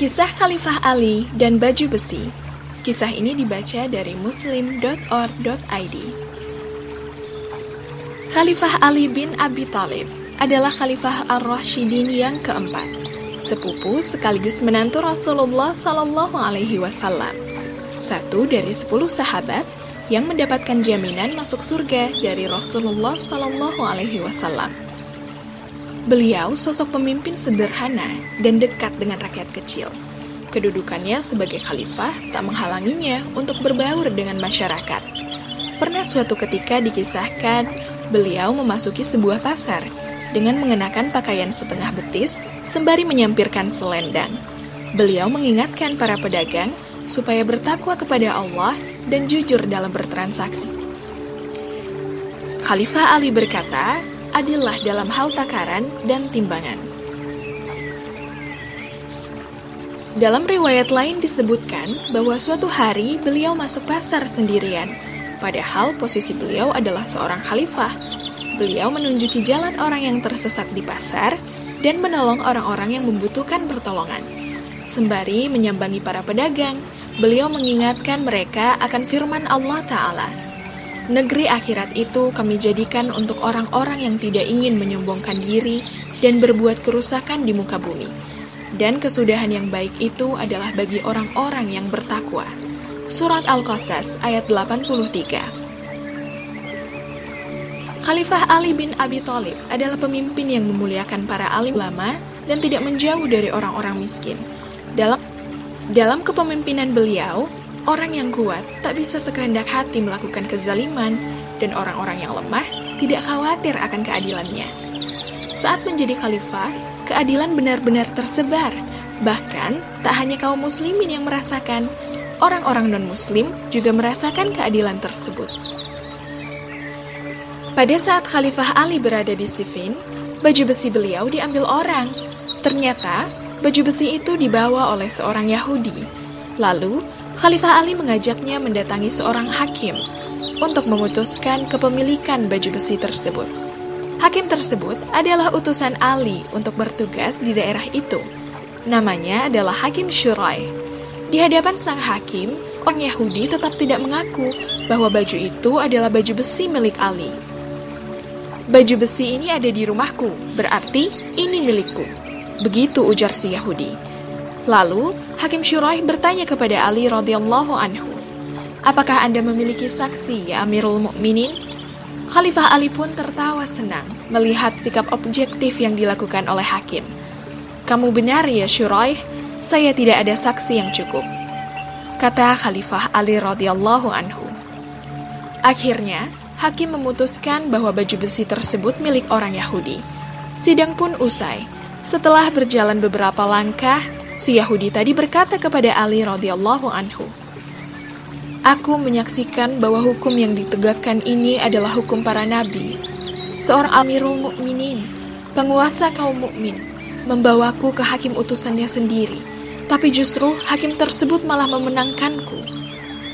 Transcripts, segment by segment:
Kisah Khalifah Ali dan Baju Besi. Kisah ini dibaca dari muslim.or.id Khalifah Ali bin Abi Thalib adalah Khalifah Ar-Rashidin yang keempat Sepupu sekaligus menantu Rasulullah Sallallahu Alaihi Wasallam. Satu dari sepuluh sahabat yang mendapatkan jaminan masuk surga dari Rasulullah Sallallahu Alaihi Wasallam Beliau sosok pemimpin sederhana dan dekat dengan rakyat kecil. Kedudukannya sebagai khalifah tak menghalanginya untuk berbaur dengan masyarakat. Pernah suatu ketika dikisahkan, beliau memasuki sebuah pasar dengan mengenakan pakaian setengah betis sembari menyampirkan selendang. Beliau mengingatkan para pedagang supaya bertakwa kepada Allah dan jujur dalam bertransaksi. Khalifah Ali berkata, adillah dalam hal takaran dan timbangan. Dalam riwayat lain disebutkan bahwa suatu hari beliau masuk pasar sendirian, padahal posisi beliau adalah seorang khalifah. Beliau menunjuki jalan orang yang tersesat di pasar dan menolong orang-orang yang membutuhkan pertolongan. Sembari menyambangi para pedagang, beliau mengingatkan mereka akan firman Allah Ta'ala Negeri akhirat itu kami jadikan untuk orang-orang yang tidak ingin menyombongkan diri dan berbuat kerusakan di muka bumi. Dan kesudahan yang baik itu adalah bagi orang-orang yang bertakwa. Surat Al-Qasas ayat 83 Khalifah Ali bin Abi Thalib adalah pemimpin yang memuliakan para alim ulama dan tidak menjauh dari orang-orang miskin. Dalam dalam kepemimpinan beliau, Orang yang kuat tak bisa sekehendak hati melakukan kezaliman, dan orang-orang yang lemah tidak khawatir akan keadilannya. Saat menjadi khalifah, keadilan benar-benar tersebar. Bahkan, tak hanya kaum muslimin yang merasakan, orang-orang non-muslim juga merasakan keadilan tersebut. Pada saat Khalifah Ali berada di Siffin, baju besi beliau diambil orang. Ternyata, baju besi itu dibawa oleh seorang Yahudi. Lalu, Khalifah Ali mengajaknya mendatangi seorang hakim untuk memutuskan kepemilikan baju besi tersebut. Hakim tersebut adalah utusan Ali untuk bertugas di daerah itu. Namanya adalah Hakim Shurai. Di hadapan sang hakim, orang Yahudi tetap tidak mengaku bahwa baju itu adalah baju besi milik Ali. Baju besi ini ada di rumahku, berarti ini milikku. Begitu ujar si Yahudi. Lalu, Hakim Syuraih bertanya kepada Ali radhiyallahu anhu, "Apakah Anda memiliki saksi, ya Amirul Mukminin?" Khalifah Ali pun tertawa senang melihat sikap objektif yang dilakukan oleh hakim. "Kamu benar ya Syuraih, saya tidak ada saksi yang cukup." Kata Khalifah Ali radhiyallahu anhu. Akhirnya, hakim memutuskan bahwa baju besi tersebut milik orang Yahudi. Sidang pun usai. Setelah berjalan beberapa langkah, Si Yahudi tadi berkata kepada Ali radhiyallahu anhu, Aku menyaksikan bahwa hukum yang ditegakkan ini adalah hukum para nabi. Seorang Amirul Mukminin, penguasa kaum mukmin, membawaku ke hakim utusannya sendiri, tapi justru hakim tersebut malah memenangkanku.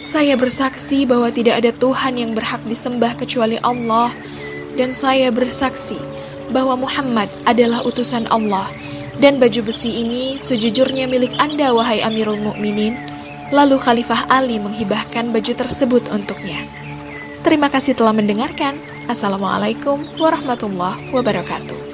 Saya bersaksi bahwa tidak ada Tuhan yang berhak disembah kecuali Allah, dan saya bersaksi bahwa Muhammad adalah utusan Allah dan baju besi ini sejujurnya milik Anda, wahai Amirul Mukminin. Lalu Khalifah Ali menghibahkan baju tersebut untuknya. Terima kasih telah mendengarkan. Assalamualaikum warahmatullahi wabarakatuh.